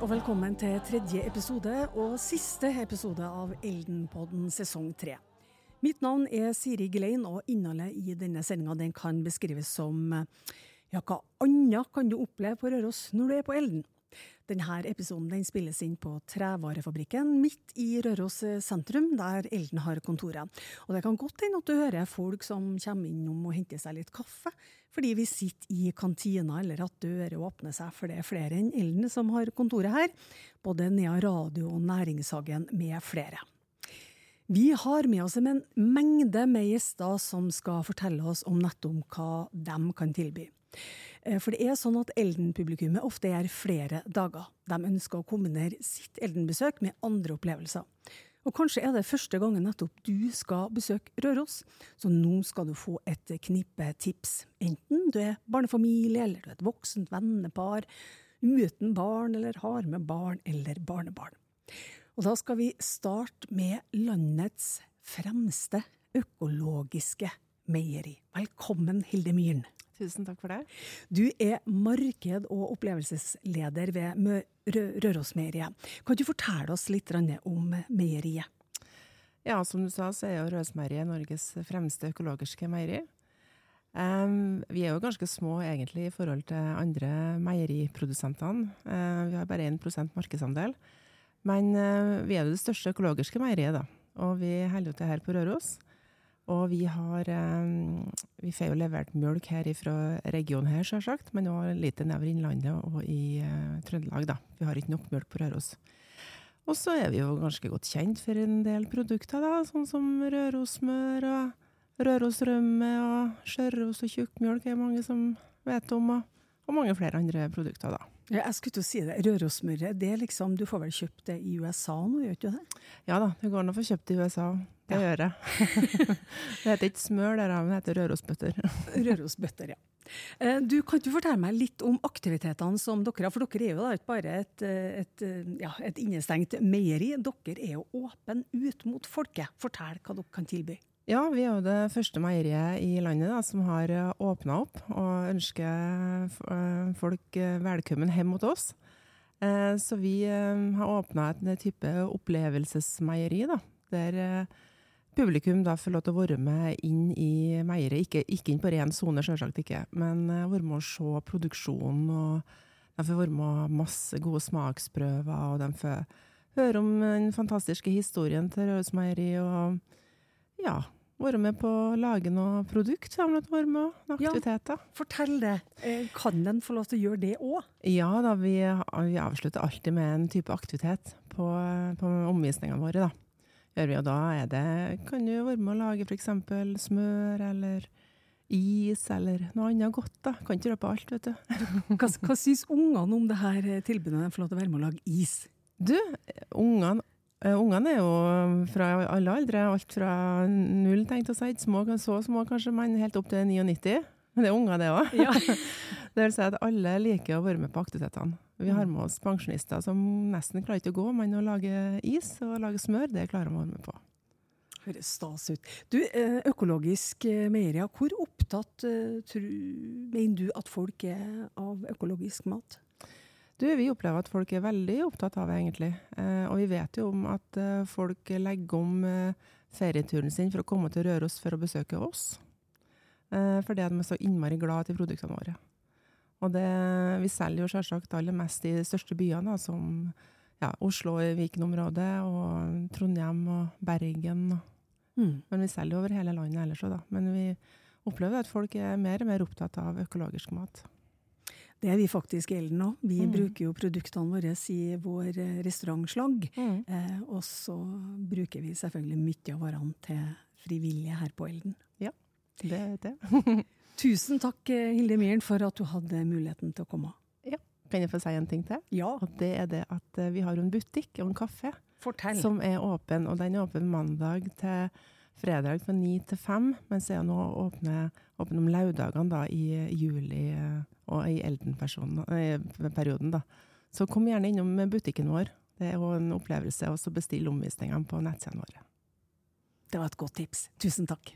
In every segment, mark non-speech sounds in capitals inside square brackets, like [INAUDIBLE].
og velkommen til tredje episode og siste episode av Eldenpodden sesong tre. Mitt navn er Siri Glein, og innholdet i denne sendinga kan beskrives som ja, hva annet kan du oppleve på Røros når du er på Elden? Denne episoden den spilles inn på Trevarefabrikken midt i Røros sentrum, der Elden har kontoret. Og det kan godt hende at du hører folk som kommer innom og henter seg litt kaffe, fordi vi sitter i kantina, eller at dører åpner seg, for det er flere enn Elden som har kontoret her. Både Nea Radio og Næringshagen med flere. Vi har med oss en mengde med gjester som skal fortelle oss om nettopp hva de kan tilby. Eh, for det er sånn at Elden-publikummet ofte er flere dager. De ønsker å kombinere sitt Elden-besøk med andre opplevelser. Og kanskje er det første gangen nettopp du skal besøke Røros, så nå skal du få et knippe tips. Enten du er barnefamilie, eller du er et voksent vennepar, uten barn, eller har med barn eller barnebarn. Og da skal vi starte med landets fremste økologiske meieri. Velkommen, Hilde Myhren. Tusen takk for det. Du er marked- og opplevelsesleder ved Rørosmeieriet. Kan du fortelle oss litt om meieriet? Ja, som du sa, så er jo Rørosmeieriet Norges fremste økologiske meieri. Um, vi er jo ganske små egentlig i forhold til andre meieriprodusentene. Uh, vi har bare 1% markedsandel. Men uh, vi er jo det største økologiske meieriet, da. Og vi holder til her på Røros. Og vi har eh, Vi får jo levert mjølk her fra regionen her, selvsagt, men òg litt nedover Innlandet og i uh, Trøndelag, da. Vi har ikke nok mjølk på Røros. Og så er vi jo ganske godt kjent for en del produkter, da, sånn som Rørosmør og Rørosrømme og skjøros og tjukkmjølk er mange som vet om, og, og mange flere andre produkter, da. Ja, jeg skulle til å si det. Rørosmøret, det er liksom, du får vel kjøpt det i USA nå, gjør ikke det? Ja da, det går an å få kjøpt det i USA. Det ja. gjør jeg. [LAUGHS] det heter ikke smør der, men det heter rørosbøtter. [LAUGHS] rørosbøtter, ja. Eh, du, Kan du fortelle meg litt om aktivitetene som dere har? For dere er jo da ikke bare et, et, ja, et innestengt meieri, dere er jo åpen ut mot folket. Fortell hva dere kan tilby. Ja, vi er jo det første meieriet i landet da, som har eh, åpna opp og ønsker eh, folk velkommen hjem mot oss. Så vi har åpna et type opplevelsesmeieri, da, der publikum da får lov til å være med inn i meieriet. Ikke, ikke, inn på ren sone, selvsagt ikke, men uh, være med å se produksjonen. og De får være med å masse gode smaksprøver, og de får høre om den fantastiske historien til Røros Meieri. Og ja, være med på å lage noe produkt. sammen med aktiviteter. Ja, fortell det. Eh, kan en få lov til å gjøre det òg? Ja da, vi, vi, avslutter alltid med en type aktivitet på, på omvisningene våre. da gjør vi. Og da er det, kan du være med å lage f.eks. smør eller is eller noe annet godt. da. Kan ikke røpe alt, vet du. [LAUGHS] hva, hva syns ungene om det her tilbudet? De får lov til å være med å lage is? Du, ungene Uh, ungene er jo fra alle aldre, alt fra null, tenkte jeg å si, små, så små kanskje, men helt opp til 99. Men det er unger, det òg. Ja. [LAUGHS] det vil si at alle liker å være med på aktivitetene. Vi har med oss pensjonister som nesten klarer ikke å gå, men å lage is og lage smør, det klarer være med på. Høres stas ut. Du, eh, økologisk meieria, hvor opptatt eh, mener du at folk er av økologisk mat? Du, Vi opplever at folk er veldig opptatt av det, egentlig. Og vi vet jo om at folk legger om ferieturen sin for å komme til Røros for å besøke oss. Fordi de er så innmari glad i produktene våre. Og det, vi selger jo selvsagt aller mest i de største byene, da, som ja, Oslo og Viken-området, og Trondheim og Bergen. Mm. Men vi selger over hele landet ellers òg, da. Men vi opplever at folk er mer og mer opptatt av økologisk mat. Det er vi faktisk Elden òg. Vi mm. bruker jo produktene våre i vår restaurantslagg. Mm. Eh, og så bruker vi selvfølgelig mye av varene til frivillige her på Elden. Ja, det er det. [LAUGHS] Tusen takk, eh, Hilde Myhren, for at du hadde muligheten til å komme. Ja. Kan jeg få si en ting til? Ja. Og det er det at eh, vi har en butikk og en kafé Fortell. som er åpen. Og den er åpen mandag til fredag fra ni til fem, mens jeg nå åpne, åpen om lørdagene i juli eh, og i Elden-perioden. da. Så kom gjerne innom butikken vår. Det er jo en opplevelse å bestille omvisningene på nettsidene våre. Det var et godt tips. Tusen takk.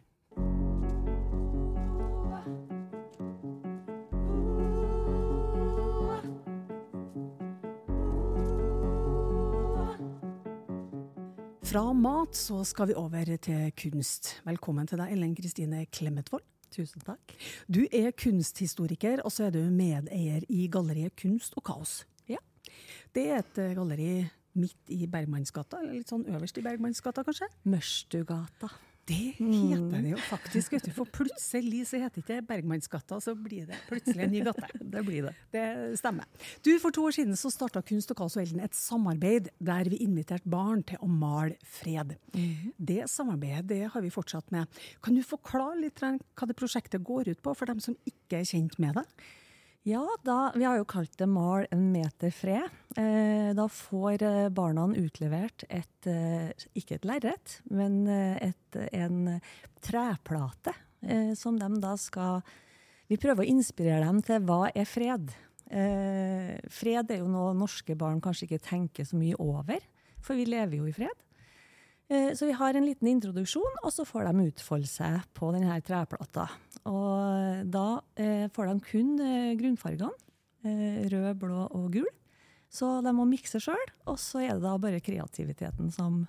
Fra mat så skal vi over til kunst. Velkommen til deg, Ellen Kristine Klemmetvold. Tusen takk. Du er kunsthistoriker, og så er du medeier i galleriet Kunst og Kaos. Ja. Det er et eh, galleri midt i Bergmannsgata, eller litt sånn øverst i Bergmannsgata, kanskje? Mørstugata. Det heter det jo faktisk, vet du. For plutselig så heter det ikke Bergmannsgata, så blir det plutselig en ny gate. [LAUGHS] Det blir det. Det stemmer. Du, For to år siden så starta Kunst og Kaos og Elden et samarbeid der vi inviterte barn til å male fred. Det samarbeidet det har vi fortsatt med. Kan du forklare litt hva det prosjektet går ut på, for dem som ikke er kjent med det? Ja, da, vi har jo kalt det Mal en meter fred. Eh, da får eh, barna utlevert et, eh, ikke et lerret, men eh, et, en treplate eh, som de da skal Vi prøver å inspirere dem til hva er fred. Eh, fred er jo noe norske barn kanskje ikke tenker så mye over, for vi lever jo i fred. Eh, Så vi har en liten introduksjon, og så får de utfolde seg på denne treplata. Og da eh, får de kun eh, grunnfargene. eh, Rød, blå og gul. Så de må mikse sjøl, og så er det da bare kreativiteten som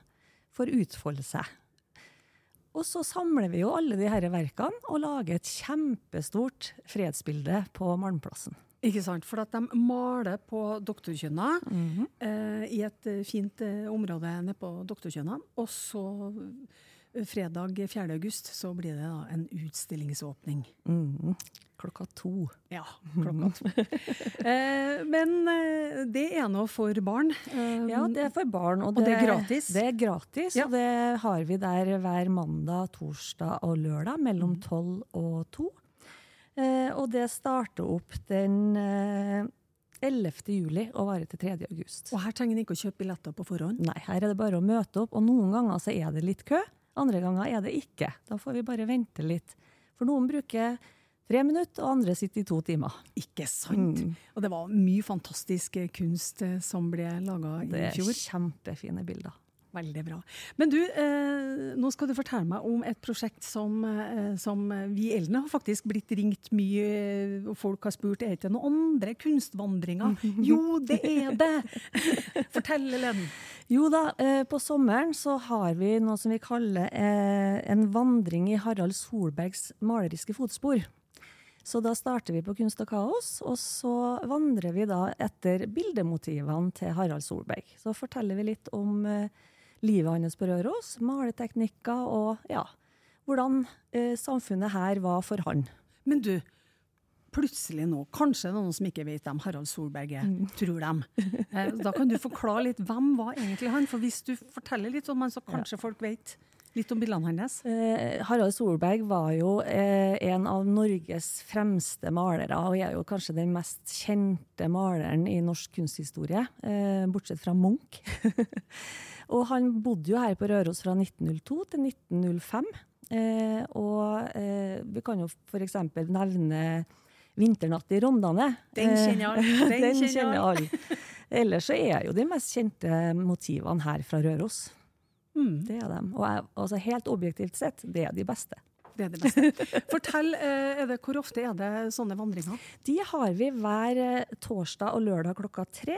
får utfolde seg. Og så samler vi jo alle de disse verkene og lager et kjempestort fredsbilde på Malmplassen. Ikke sant? For at de maler på Doktorkjønna, eh, i et eh, fint eh, område nede på Doktorkjønna. Og så eh, fredag 4. august så blir det da en utstillingsåpning. Mhm. Klokka to. Ja, klokka to. eh, men eh, det er nå for barn. Ja, det er for barn. Og Og det er gratis? Det er gratis, Ja. og det har vi der hver mandag, torsdag og lørdag mellom Mm. tolv og to. Eh, og det starter opp den eh, 11. juli og varer til 3. august. Og her trenger en ikke å kjøpe billetter på forhånd. Nei, her er det bare å møte opp, og noen ganger så er det litt kø, andre ganger er det ikke. Da får vi bare vente litt. For noen bruker tre minutter, og andre sitter i to timer. Ikke sant? Mm. Og det var mye fantastisk eh, kunst eh, som ble laga i fjor. Det er kjempefine bilder. Veldig bra. Men du, eh, nå skal du fortelle meg om et prosjekt som, eh, som vi eldre har faktisk blitt ringt mye, eh, og folk har spurt er det noen andre kunstvandringer. [LAUGHS] Jo, det er det! [LAUGHS] Fortell, Ellen. Jo da, eh, på sommeren så har vi noe som vi kaller eh, en vandring i Harald Solbergs maleriske fotspor. Så da starter vi på Kunst og kaos, og så vandrer vi da etter bildemotivene til Harald Solberg. Så forteller vi litt om eh, livet hans på Røros, maleteknikker og ja, hvordan eh, samfunnet her var for han. Men du, plutselig nå, kanskje det er noen som ikke vet hvem Harald Solberg er, tror dem. [LAUGHS] Eh, da kan du forklare litt, hvem var egentlig han? For hvis du forteller litt om han, så kanskje folk vet litt om bildene hans. Eh, Harald Solberg var jo eh, en av Norges fremste malere, og er jo kanskje den mest kjente maleren i norsk kunsthistorie, eh, bortsett fra Munch. [LAUGHS] og han bodde jo her på Røros fra 1902 til 1905. Eh, og eh, vi kan jo f.eks. nevne 'Vinternatt i Rondane'. Den kjenner jeg. Eh, [LAUGHS] Den Den kjenner alle. Ellers så er jo de mest kjente motivene her fra Røros. Mm. Det er dem. Og jeg, altså helt objektivt sett, det er de beste. Det er det beste. Fortell, eh, det, hvor ofte er det sånne vandringer? De har vi hver eh, torsdag og lørdag klokka tre.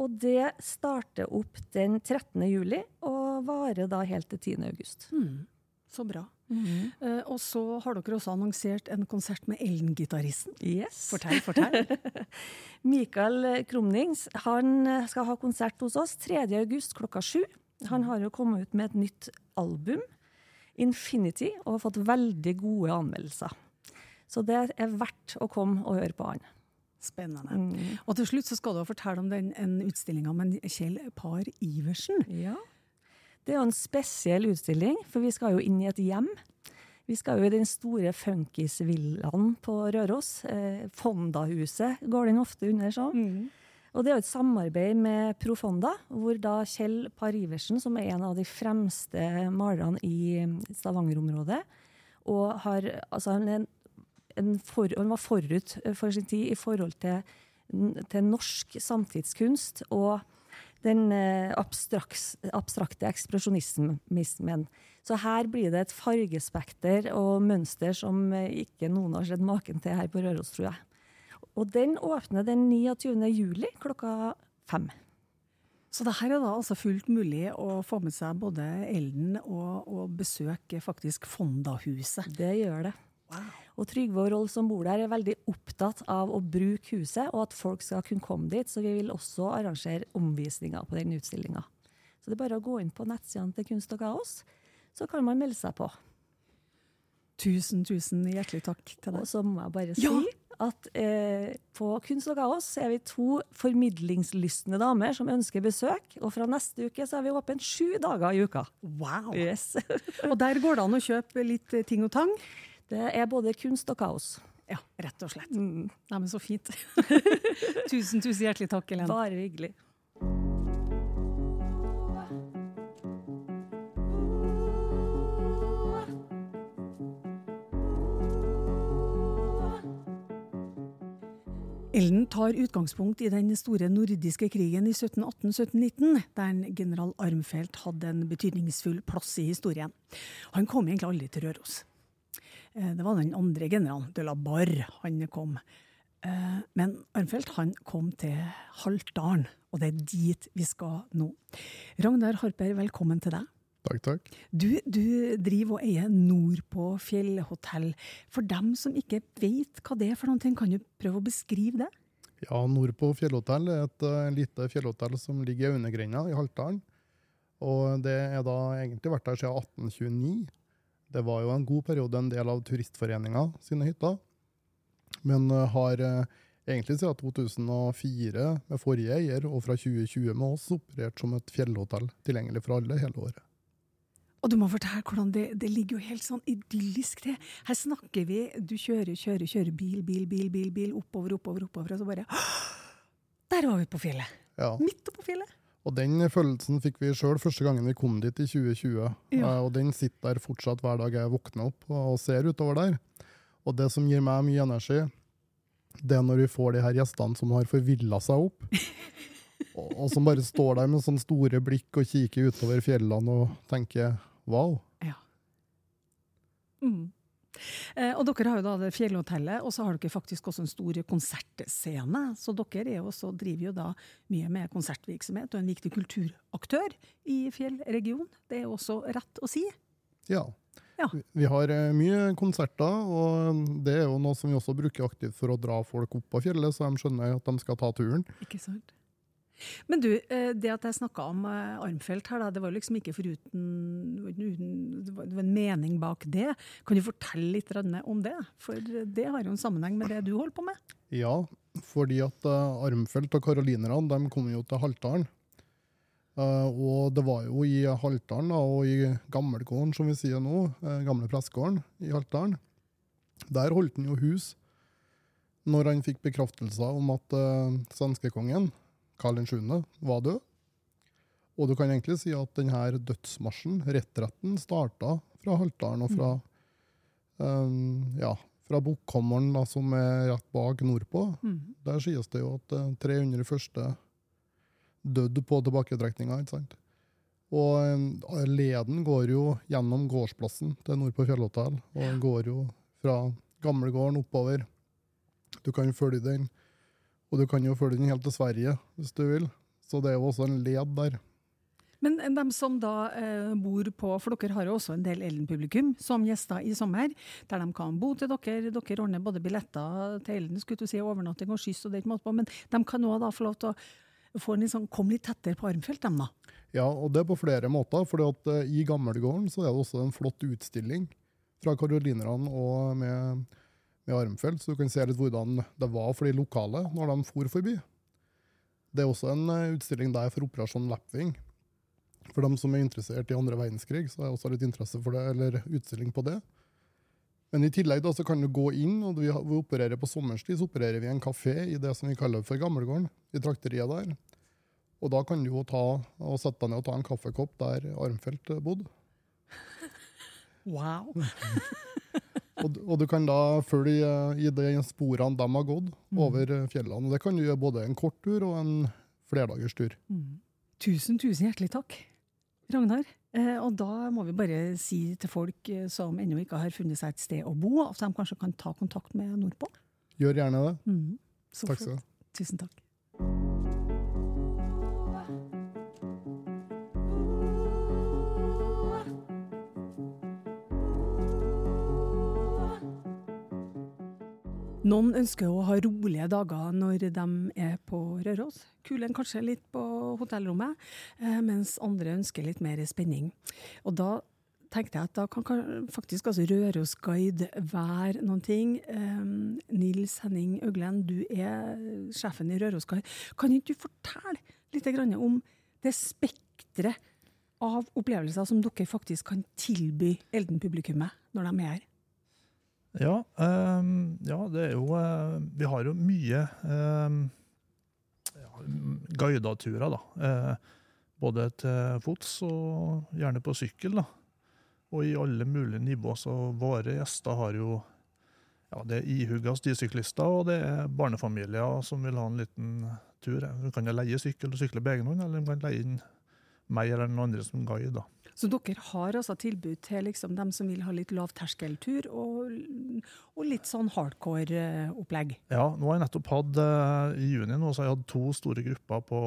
Og det starter opp den 13. juli og varer da helt til 10. august. Mm. Så bra. Eh, og så har dere også annonsert en konsert med Ellen-gitaristen. Yes. Fortell, fortell. [LAUGHS] Mikael Krumnings han skal ha konsert hos oss 3. august klokka sju. Han har jo kommet ut med et nytt album, 'Infinity', og har fått veldig gode anmeldelser. Så det er verdt å komme og høre på han. Spennende. Mm. Og til slutt så skal du fortelle om den en utstillinga med Kjell Par Iversen. Ja. Det er jo en spesiell utstilling, for vi skal jo inn i et hjem. Vi skal jo i den store funkisvillaen på Røros. Eh, Fondahuset går den ofte under sånn. Og det er jo et samarbeid med Profonda, hvor da Kjell Par Iversen, som er en av de fremste malerne i Stavanger-området, og har altså han, er en, en for, han var forut for sin tid i forhold til, til norsk samtidskunst og den eh, abstraks, abstrakte ekspresjonismen. Så her blir det et fargespekter og mønster som eh, ikke noen har sett maken til her på Røros, tror jeg. Og den åpner den 29. juli klokka fem. Så det her er da altså fullt mulig å få med seg både Elden og, og besøke faktisk Fondahuset. Det gjør det. Wow. Og Trygve og Rolf som bor der er veldig opptatt av å bruke huset, og at folk skal kunne komme dit. Så vi vil også arrangere omvisninger på den utstillinga. Så det er bare å gå inn på nettsidene til Kunst og Kaos, så kan man melde seg på. Tusen, tusen hjertelig takk til deg. Og så må jeg bare si Ja. at eh, på Kunst og Kaos er vi to formidlingslystne damer som ønsker besøk. Og fra neste uke så er vi åpne sju dager i uka. Wow. Yes. [LAUGHS] Og der går det an å kjøpe litt ting og tang. Det er både kunst og kaos. Ja, rett og slett. Mm. Nei, men så fint. [LAUGHS] tusen, tusen hjertelig takk, Helene. Bare hyggelig. Elden tar utgangspunkt i den store nordiske krigen i 1718-1719, der en general Armfelt hadde en betydningsfull plass i historien. Han kom egentlig aldri til Røros. Eh, Det var den andre generalen, de la Barre, han kom. Eh, Men Armfelt han kom til Haltdalen, og det er dit vi skal nå. Ragnar Harper, velkommen til deg. Takk, takk. Du, du driver og eier Nordpå fjellhotell. For dem som ikke vet hva det er for noen kan du prøve å beskrive det? Ja, Nordpå fjellhotell er et uh, lite fjellhotell som ligger i Aunogrenda i Haltdalen. Og det er da egentlig vært der siden 1829. Det var jo en god periode en del av Turistforeninga sine hytter. Men uh, har uh, egentlig siden 2004 med forrige eier, og fra 2020 med oss, operert som et fjellhotell tilgjengelig for alle hele året. Og du må fortelle hvordan det, det ligger jo helt sånn idyllisk til. Her snakker vi, du kjører, kjører, kjører bil, bil, bil, bil, bil, oppover, oppover, oppover, og så bare [GASPS] Der var vi på fjellet! Ja. Midt oppå fjellet! Og den følelsen fikk vi sjøl første gangen vi kom dit i 2020. Ja. Eh, Og den sitter der fortsatt hver dag jeg våkner opp og ser utover der. Og det som gir meg mye energi, det er når vi får de her gjestene som har forvilla seg opp. [LAUGHS] Og, og som bare står der med sånne store blikk og kikker utover fjellene og tenker wow. Ja. Mm. Eh, og dere har jo da det fjellhotellet, og så har dere faktisk også en stor konsertscene. Så dere er også, driver jo da mye med konsertvirksomhet og en viktig kulturaktør i fjellregionen. Det er jo også rett å si. Ja. Ja. Vi- Vi har eh, mye konserter, og det er jo noe som vi også bruker aktivt for å dra folk opp på fjellet, så de skjønner at de skal ta turen. Ikke sant? Men du, eh, det at jeg snakka om eh, Armfelt her, det var liksom ikke foruten uten, Det var en mening bak det. Kan du fortelle litt om det? For det har jo en sammenheng med det du holder på med. Ja, fordi at uh, Armfelt og karolinerne kom jo til Haltdalen. Eh, og det var jo i Haltdalen og i Gammelgården, som vi sier nå, gamle pressegården i Haltdalen, der holdt han jo hus når han fikk bekraftelser om at svenskekongen, Karl 7., var død. Og du kan egentlig si at denne dødsmarsjen, rettretten, starta fra Haltdalen og fra, um, ja, fra Bukkommeren, da, som er rett bak nordpå. Der sies det jo at eh, 300 første døde på tilbaketrekninga. ikke sant? Og eh, leden går jo gjennom gårdsplassen til Nordpå fjellhotell, og går jo fra gamlegården oppover. Du kan følge den, og du kan jo følge den helt til Sverige, hvis du vil. Så det er jo også en led der. Men de som da eh, bor på For dere har jo også en del Ellen-publikum som gjester i sommer, der de kan bo til dere. Dere ordner både billetter til Ellen, skulle du si, overnatting og skyss, og det er ikke måte på. Men de kan òg få lov til å få en liksom, komme litt tettere på Armfelt, dem da. Ja, og det er på flere måter. For i Gammelgården så er det også en flott utstilling fra karolinerne og med, med Armfelt, så du kan se litt hvordan det var for de lokale når de for forbi. Det er også en eh, utstilling der for Operasjon Lapwing. For dem som er interessert i andre verdenskrig, så er det også litt interesse for det, eller utstilling på det. Men i tillegg da, så kan du gå inn, og vi, opererer på sommerstid, så opererer vi en kafé i det som vi kaller for Gammelgården, i trakteriet der. Og da kan du jo ta, og sette deg ned og ta en kaffekopp der Armfelt bodde. Wow. [LAUGHS] Og, og du kan da følge eh, i de sporene de har gått over eh, fjellene. Det kan du gjøre både en kort tur og en flerdagers tur. Tusen, tusen hjertelig takk, Ragnar. Eh, og da må vi bare si til folk eh, som ennå ikke har funnet seg et sted å bo, at de kanskje kan ta kontakt med Nordpå. Gjør gjerne det. Mm. Så Takk skal du ha. Tusen takk. Noen ønsker å ha rolige dager når de er på Røros. Kulen kanskje litt på hotellrommet, eh, mens andre ønsker litt mer spenning. Og da tenkte jeg at da kan faktisk altså Rørosguide være noen ting. Um, Nils Henning Øglen, du er sjefen i Rørosguide. Kan ikke du fortelle litt om det spekteret av opplevelser som dere faktisk kan tilby Elden-publikummet når de er her? Ja, um, ja, det er jo uh, Vi har jo mye um, ja, guida turer, da. Uh, både til fots og gjerne på sykkel. da. Og i alle mulige nivåer. Så våre gjester har jo ja, det er ihugga stisyklister, og det er barnefamilier som vil ha en liten tur. De kan jo leie sykkel og sykle på egen hånd, eller de kan leie inn meg eller noen andre som guide. da. Så dere har altså tilbud til liksom dem som vil ha litt lavterskeltur, og, og litt sånn hardcore-opplegg? Ja, nå har jeg nettopp hatt eh, i juni nå, så har jeg hatt to store grupper på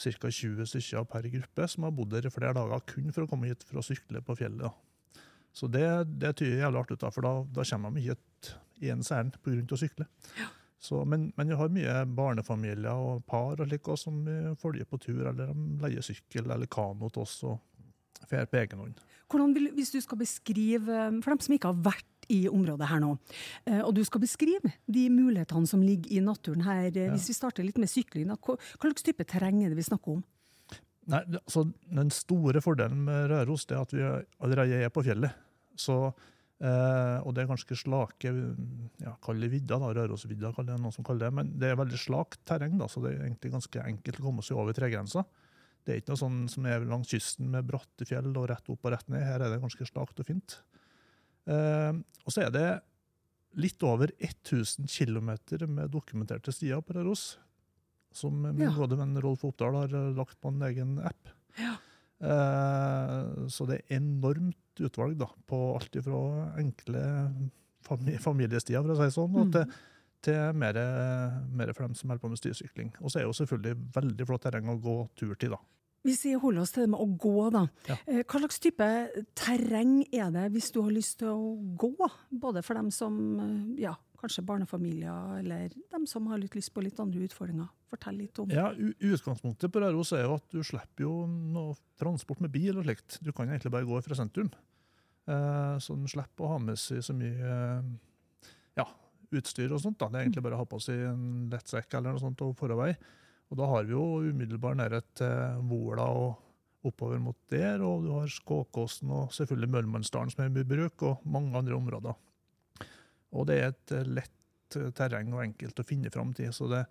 ca. 20 stykker per gruppe som har bodd der i flere dager kun for å komme hit for å sykle på fjellet. Da. Så det, det tyder jævlig artig ut, da, for da, da kommer de hit ens ærend pga. å sykle. Ja. Så, men, men, vi har mye barnefamilier og par og like, som følger på tur, eller de leier sykkel eller kano til oss og drar på egen hånd. Hvordan vil, Hvis du skal beskrive, for dem som ikke har vært i området her nå, eh, og du skal beskrive de mulighetene som ligger i naturen her, eh, ja. hvis vi starter litt med sykling, hva, slags type terreng er det vi snakker om? Nei, altså, Den store fordelen med Røros er at vi allerede er på fjellet. Så Eh, og det er ganske slake ja, Kall det vidda, da, Rørosvidda, kaller det noen som kaller det. Men det er veldig slakt terreng, da, så det er egentlig ganske enkelt å komme seg over tregrensa. Det er ikke noe sånn som er langs kysten med bratte fjell og rett opp og rett ned. Her er det ganske slakt og fint. Eh, og så er det litt over 1000 km med dokumenterte stier på Røros. Som min ja. gode venn Rolf Oppdal har lagt på en egen app. Ja. Eh, så det er enormt utvalg da, på alt fra enkle familiestier, for å si sånn, mm. til, til mer, mer, for dem som holder på med styrsykling. Og så er det jo selvfølgelig veldig flott terreng å gå tur til. da. Hvis vi holder oss til det med å gå, da. Ja. Eh, hva slags type terreng er det hvis du har lyst til å gå? Både for dem som eh, ja, kanskje barnefamilier, eller dem som har litt lyst på litt andre utfordringer. Fortell litt om Ja, Utgangspunktet på Røros er jo at du slipper jo noe transport med bil og slikt. Du kan egentlig bare gå fra sentrum. Eh, så du slipper å ha med seg så mye ja, utstyr og sånt. da. Det er egentlig bare å ha på seg en lettsekk eller noe sånt og forover. Og da har vi jo umiddelbar nærhet til Vola og oppover mot der, og du har Skåkåsen og selvfølgelig Mølmannsdalen som er i bruk, og mange andre områder. Og det er et lett terreng og enkelt å finne fram til. så det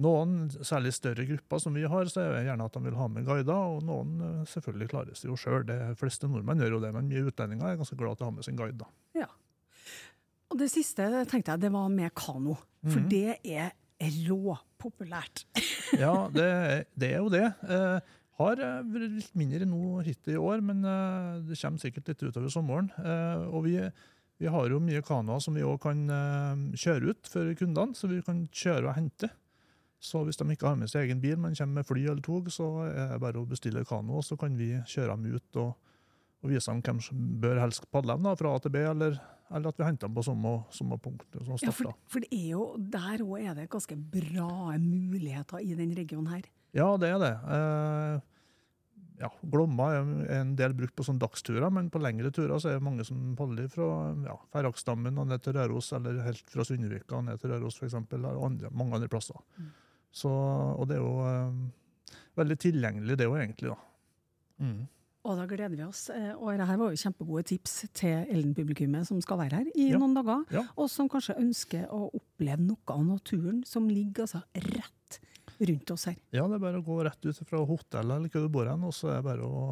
noen, særlig større grupper som vi har, så er det gjerne at de vil ha med guider, og noen eh, selvfølgelig klarer seg jo sjøl. De fleste nordmenn gjør jo det, men mye utlendinger er ganske glad til å ha med sin guide. Ja. Og det siste tenkte jeg, det var med kano. For mm -hmm. det er råpopulært. [LAUGHS] ja, det, det, er jo det. Eh, har eh, vært litt mindre nå hittil i år, men eh, det kommer sikkert litt utover sommeren. Eh, og vi, vi, har jo mye kanoer som vi òg kan eh, kjøre ut for kundene, så vi kan kjøre og hente. Så hvis de ikke har med seg egen bil, men kommer med fly eller tog, så er det bare å bestille kano, så kan vi kjøre dem ut og, og vise dem hvem som bør helst padle dem fra A til B, eller eller at vi henter dem på samme, samme punkt. Ja, for, for, det er jo, der òg er det ganske bra muligheter i den regionen her. Ja, det er det. Eh, ja, Glomma er en del brukt på sånne dagsturer, men på lengre turer så er det mange som holder fra ja, Færraksdammen og ned til Røros, eller helt fra Sundvika og ned til Røros f.eks., eller andre, mange andre plasser. Mm. Så, og det er jo eh, veldig tilgjengelig, det òg, egentlig. da. Mm. Og da gleder vi oss. Eh, og dette var jo kjempegode tips til Ellen-publikummet som skal være her i ja. noen dager, ja. og som kanskje ønsker å oppleve noe av naturen som ligger altså rett rundt oss her. Ja, det er bare å gå rett ut fra hotellet eller hvor du bor hen, og så er det bare å,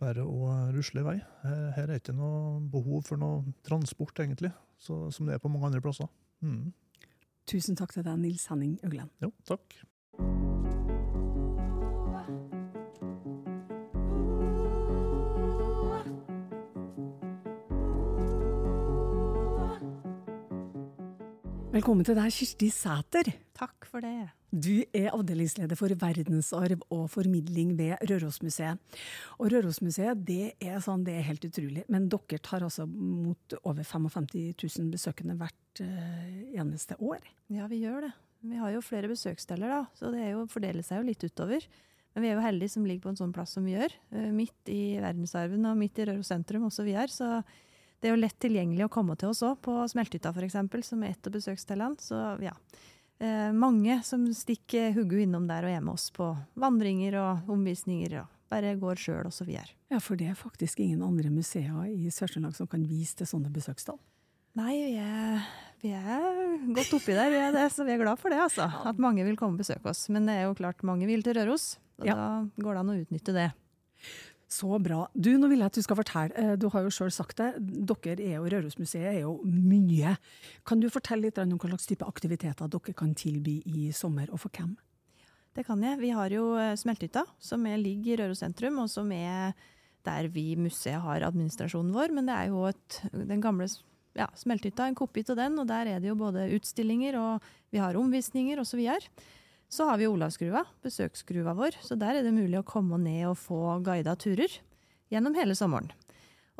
bare å rusle i vei. Her, her er det ikke noe behov for noe transport, egentlig, så, som det er på mange andre plasser. Mm. Tusen takk til deg, Nils Henning Øglen. Jo, takk. Velkommen til deg, Kirsti Sæter. Takk for det. Du er avdelingsleder for verdensarv og formidling ved Rørosmuseet. Og Rørosmuseet det er, sånn, det er helt utrolig. Men dere tar altså mot over 55 000 besøkende hvert uh, eneste år? Ja, vi gjør det. Vi har jo flere besøkssteder, da, så det jo, fordeler seg jo litt utover. Men vi er jo heldige som ligger på en sånn plass som vi gjør. Uh, midt i verdensarven og midt i Røros sentrum også vi er. så det er jo lett tilgjengelig å komme til oss òg, på Smelthytta f.eks., som er et av besøkstellene. Så ja eh, mange som stikker hodet innom der og er med oss på vandringer og omvisninger. og bare går sjøl videre. Ja, for det er faktisk ingen andre museer i Sør-Trøndelag som kan vise til sånne besøkstall? Nei, vi er, vi er godt oppi der, vi er det, så vi er glad for det. altså. At mange vil komme og besøke oss. Men det er jo klart mange vil til Røros, og ja. da går det an å utnytte det. Så bra. Du, nå vil jeg at du skal fortelle. Eh, du har jo sjøl sagt det. Dere er jo Rørosmuseet er jo mye. Kan du fortelle litt om hva slags type aktiviteter dere kan tilby i sommer, og for hvem? Det kan jeg. Vi har jo Smeltehytta, som ligger i Røros sentrum, og som er der vi museet har administrasjonen vår. Men det er jo et, den gamle ja, smeltehytta, en kopi av den, og der er det jo både utstillinger og vi har omvisninger osv. Så har vi Olavsgrua, besøksgruva vår. Så der er det mulig å komme ned og få guida turer gjennom hele sommeren.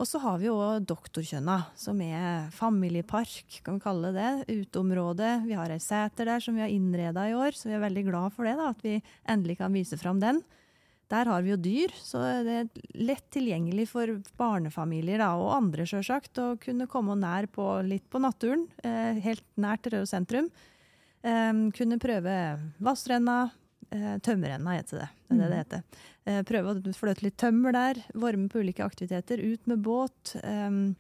Og så har vi jo Doktorkjønna, som er familiepark, kan vi kalle det. Uteområde. Vi har ei seter der som vi har innreda i år, så vi er veldig glad for det. da, At vi endelig kan vise fram den. Der har vi jo dyr, så det er lett tilgjengelig for barnefamilier da, og andre sjølsagt å kunne komme nær på, litt på naturen, eh, helt nært Røde sentrum. Um, kunne prøve Vassrenna, uh, Tømmerrenna heter det. Det er det det mm. heter. Uh, prøve å fløte litt tømmer der, Varme på ulike aktiviteter, ut med båt. Um,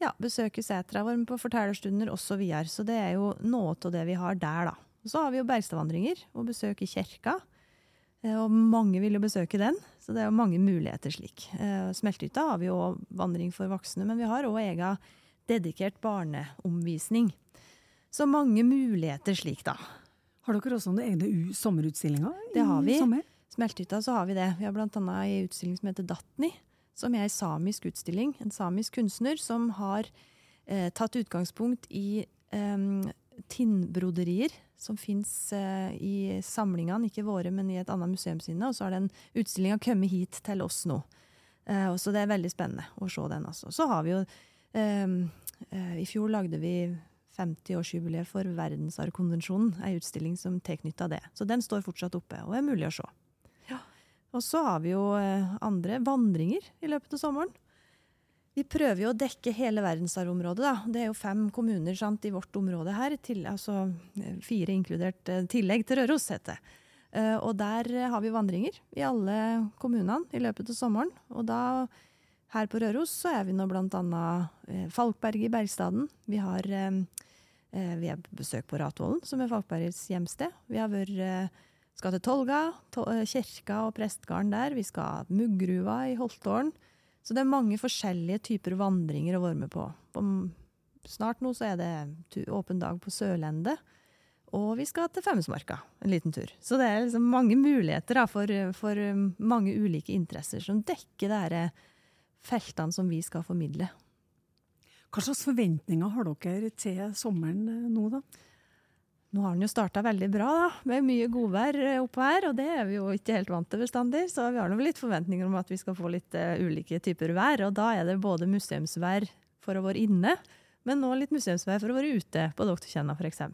ja, besøke setra, varme på fortellerstunder osv. Så, videre. så det er jo noe av det vi har der, da. Så har vi jo Bergstadvandringer og besøk i kirka. Uh, og mange vil jo besøke den, så det er jo mange muligheter slik. Smeltehytta har vi jo vandring for voksne, men vi har òg egen dedikert barneomvisning. Så mange muligheter slik, da. Har dere også noen egne sommerutstillinger? Det har vi. I Smelthytta så har vi det. Vi har bl.a. en utstilling som heter Datni, som er en samisk utstilling. En samisk kunstner som har eh, tatt utgangspunkt i eh, tinnbroderier som fins eh, i samlingene, ikke våre, men i et annet museum sine. Og så har den utstillinga kommet hit til oss nå. Eh, så det er veldig spennende å se den. altså. Så har vi jo ehm, eh, I fjor lagde vi 50-årsjubileet for Verdensarvkonvensjonen, ei utstilling som tilknytta det. Så den står fortsatt oppe og er mulig å se. Ja. Og så har vi jo eh, andre vandringer i løpet av sommeren. Vi prøver jo å dekke hele verdensarvområdet. da. Det er jo fem kommuner sant, i vårt område her. Til, altså eh, fire inkludert uh, tillegg til Røros, heter det. Og der har vi vandringer i alle kommunene i løpet av sommeren. Og da her på Røros så er vi nå bl.a. Eh, Falkberg i Bergstaden. Vi har eh, eh, vi er på besøk på Ratvollen, som er Falkbergets hjemsted. Vi har vært, skal til Tolga, to, kirka og prestegarden der. Vi skal Muggruva i Holtålen. Så det er mange forskjellige typer vandringer å være med på. Snart nå så er det åpen dag på Sørlendet. Og vi skal til Femundsmarka en liten tur. Så det er liksom mange muligheter da, for, for, mange ulike interesser som dekker det herre feltene som vi skal formidle. Hva slags forventninger har dere til sommeren eh, nå, da? Nå har den jo starta veldig bra, da, med mye godvær eh, oppå her. Og det er vi jo ikke helt vant til bestandig, så vi har litt forventninger om at vi skal få litt uh, ulike typer vær. Og da er det både museumsvær for å være inne, men nå litt museumsvær for å være ute, på Doktorkjenna f.eks.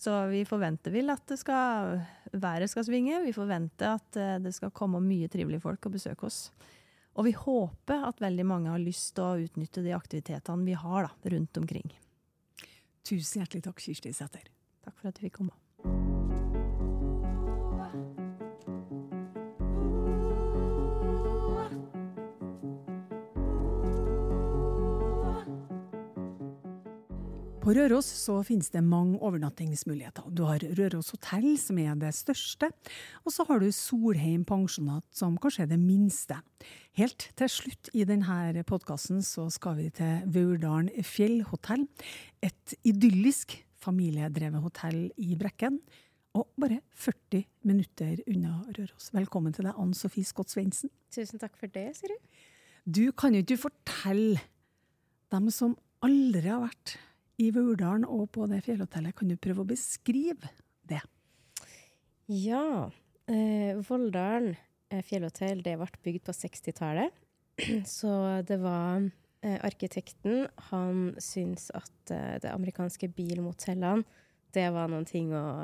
Så vi forventer vel at skal, været skal svinge. Vi forventer at det skal komme mye trivelige folk og besøke oss. Og vi håper at veldig mange har lyst til å utnytte de aktivitetene vi har da, rundt omkring. Tusen hjertelig takk, Kirsti Sæther. Takk for at du fikk komme. På Røros så finnes det mange overnattingsmuligheter. Du har Røros hotell, som er det største, og så har du Solheim pensjonat, som kanskje er det minste. Helt til slutt i denne podkasten så skal vi til Vaurdalen fjellhotell. Et idyllisk familiedrevet hotell i Brekken. Og bare 40 minutter unna Røros. Velkommen til deg, Ann Sofie Scott Svendsen. Tusen takk for det, Siri. Du, kan jo ikke fortelle dem som aldri har vært i Vurdalen og på det fjellhotellet. Kan du prøve å beskrive det? Ja. Eh, Volldalen eh, fjellhotell det ble bygd på 60-tallet. [CLEARS THROAT] Så det var eh, Arkitekten han syntes at eh, det amerikanske bilmotellene det var noen ting å,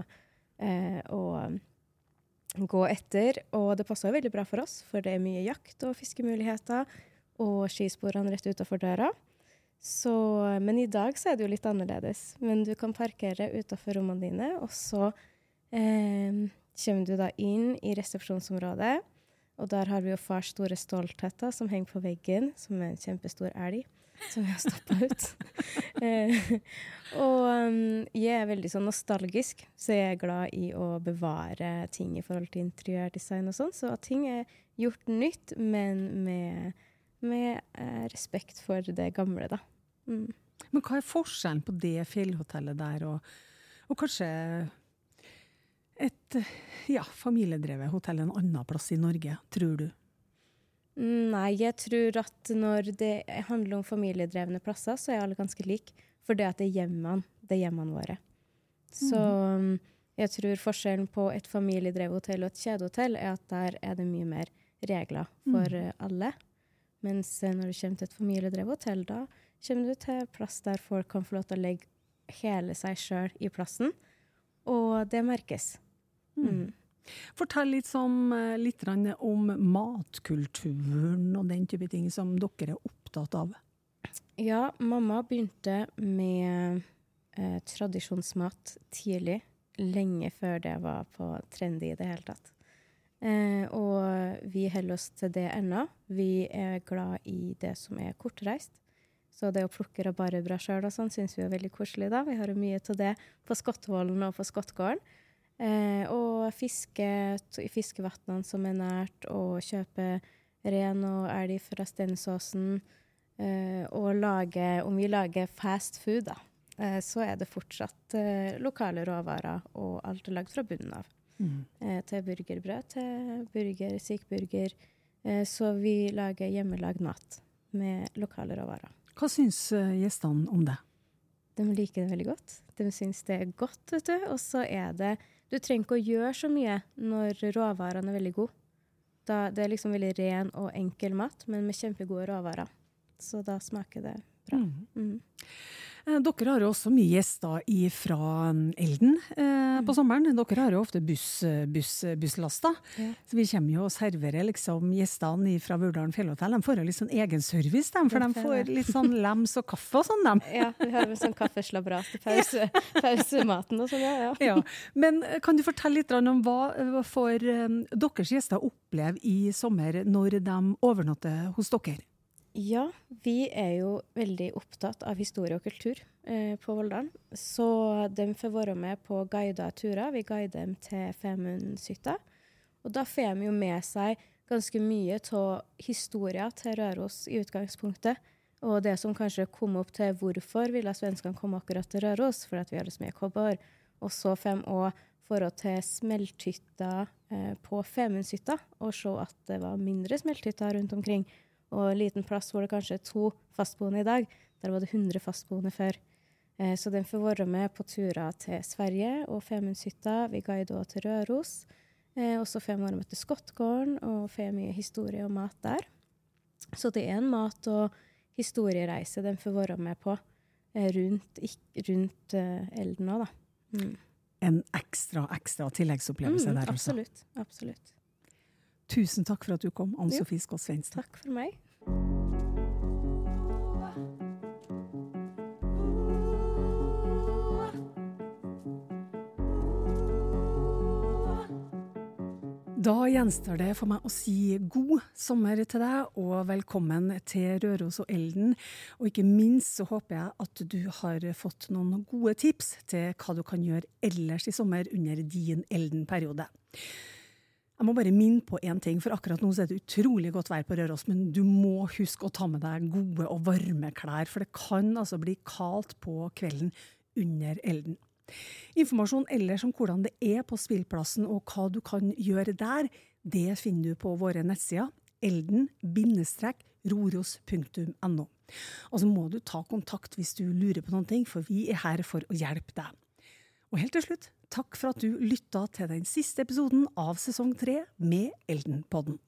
eh, å gå etter. Og det passa veldig bra for oss, for det er mye jakt og fiskemuligheter. Og skisporene rett utafor døra. Så, men i dag så er det jo litt annerledes. Men du kan parkere utafor rommene dine, og så eh, kommer du da inn i resepsjonsområdet. Og der har vi jo fars store stoltheter som henger på veggen, som er en kjempestor elg som vi har stoppa ut. [LAUGHS] eh, og um, jeg er veldig sånn nostalgisk, så jeg er glad i å bevare ting i forhold til interiørdesign og sånn. Så at ting er gjort nytt, men med, med eh, respekt for det gamle, da. Mm. Men hva er forskjellen på det fjellhotellet der og, og kanskje et ja, familiedrevet hotell en annen plass i Norge, tror du? Nei, jeg tror at når det handler om familiedrevne plasser, så er alle ganske like. For det at det er hjemmene, det er hjemmene våre. Så mm. jeg tror forskjellen på et familiedrevet hotell og et kjedehotell er at der er det mye mer regler for Mm. uh, alle. Mens uh, når du kommer til et familiedrevet hotell, da kommer du til plass der folk kan få lov til å legge hele seg sjøl i plassen. Og det merkes. Mm. Fortell litt, som, eh, litt om matkulturen og den type ting som dere er opptatt av. Ja, mamma begynte med eh, tradisjonsmat tidlig. Lenge før det var på trendy i det hele tatt. Eh, og vi holder oss til det ennå. Vi er glad i det som er kortreist. Så det å plukke rabarbra sjøl og sånn syns vi er veldig koselig, da. Vi har mye av det på Skottvollen og på Skottgården. Eh, og fiske i fiskevannene som er nært, og kjøpe ren og elg fra Stensåsen. Eh, og lage, om vi lager fast food, da, eh, så er det fortsatt eh, lokale råvarer, og alt er lagd fra bunnen av. Eh, til burgerbrød, til burger, sikburger. Eh, så vi lager hjemmelagd mat med lokale råvarer. Hva syns eh, gjestene om det? De liker det veldig godt. De syns det er godt, vet du. Og så er det Du trenger ikke å gjøre så mye når råvarene er veldig gode. Da, det er liksom veldig ren og enkel mat, men med kjempegode råvarer. Så da smaker det bra. Mm. Eh, Dere har jo også mye gjester fra Elden eh, på sommeren. Dere har jo ofte buss, buss, busslaster. Ja. Så vi kommer jo og serverer liksom gjestene fra Vurdalen fjellhotell. De får jo litt sånn egenservice, de, for de får litt sånn [LAUGHS] lems og kaffe og sånn, de. Ja, vi har vel sånn kaffeslabras til pause, [LAUGHS] pausematen og sånn, ja. ja. Ja. Men eh, kan du fortelle litt om hva får eh, deres gjester oppleve i sommer når de overnatter hos dere? Ja, vi er jo veldig opptatt av historie og kultur eh, på Volldalen. Så de får være med på guida turer. Vi guider dem til Femundshytta. Og da får de jo med seg ganske mye av historia til Røros i utgangspunktet. Og det som kanskje kom opp til hvorfor ville svenskene komme akkurat til Røros, fordi vi har så mye kobber. Og så får de òg forhold til smelthytta eh, på Femundshytta, og se at det var mindre smelthytter rundt omkring og en liten plass hvor det kanskje er to fastboende i dag. Der var det 100 fastboende før. Eh, så den får være med på turer til Sverige og Femundshytta. Vi guider også til Røros. Eh, og så får vi være med til Skottgården og får mye historie og mat der. Så det er en mat- og historiereise den får være med på eh, rundt, rundt elden òg, da. Mm. En ekstra, ekstra tilleggsopplevelse Mm, der, altså. absolutt. Absolutt. Tusen takk for at du kom, Ann Sofie Skaas Svendsen. Takk for meg. Da gjenstår det for meg å si god sommer til deg, og velkommen til Røros og Elden. Og ikke minst så håper jeg at du har fått noen gode tips til hva du kan gjøre ellers i sommer under din Elden-periode. Jeg må bare minne på én ting, for akkurat nå er det utrolig godt vær på Røros, men du må huske å ta med deg gode og varme klær, for det kan altså bli kaldt på kvelden under Elden. Informasjon ellers om hvordan det er på spillplassen og hva du kan gjøre der, det finner du på våre nettsider elden-roros.no. Og så må du ta kontakt hvis du lurer på noen ting, for vi er her for å hjelpe deg. Og helt til slutt, Takk for at du lytta til den siste episoden av sesong tre med Eldenpodden.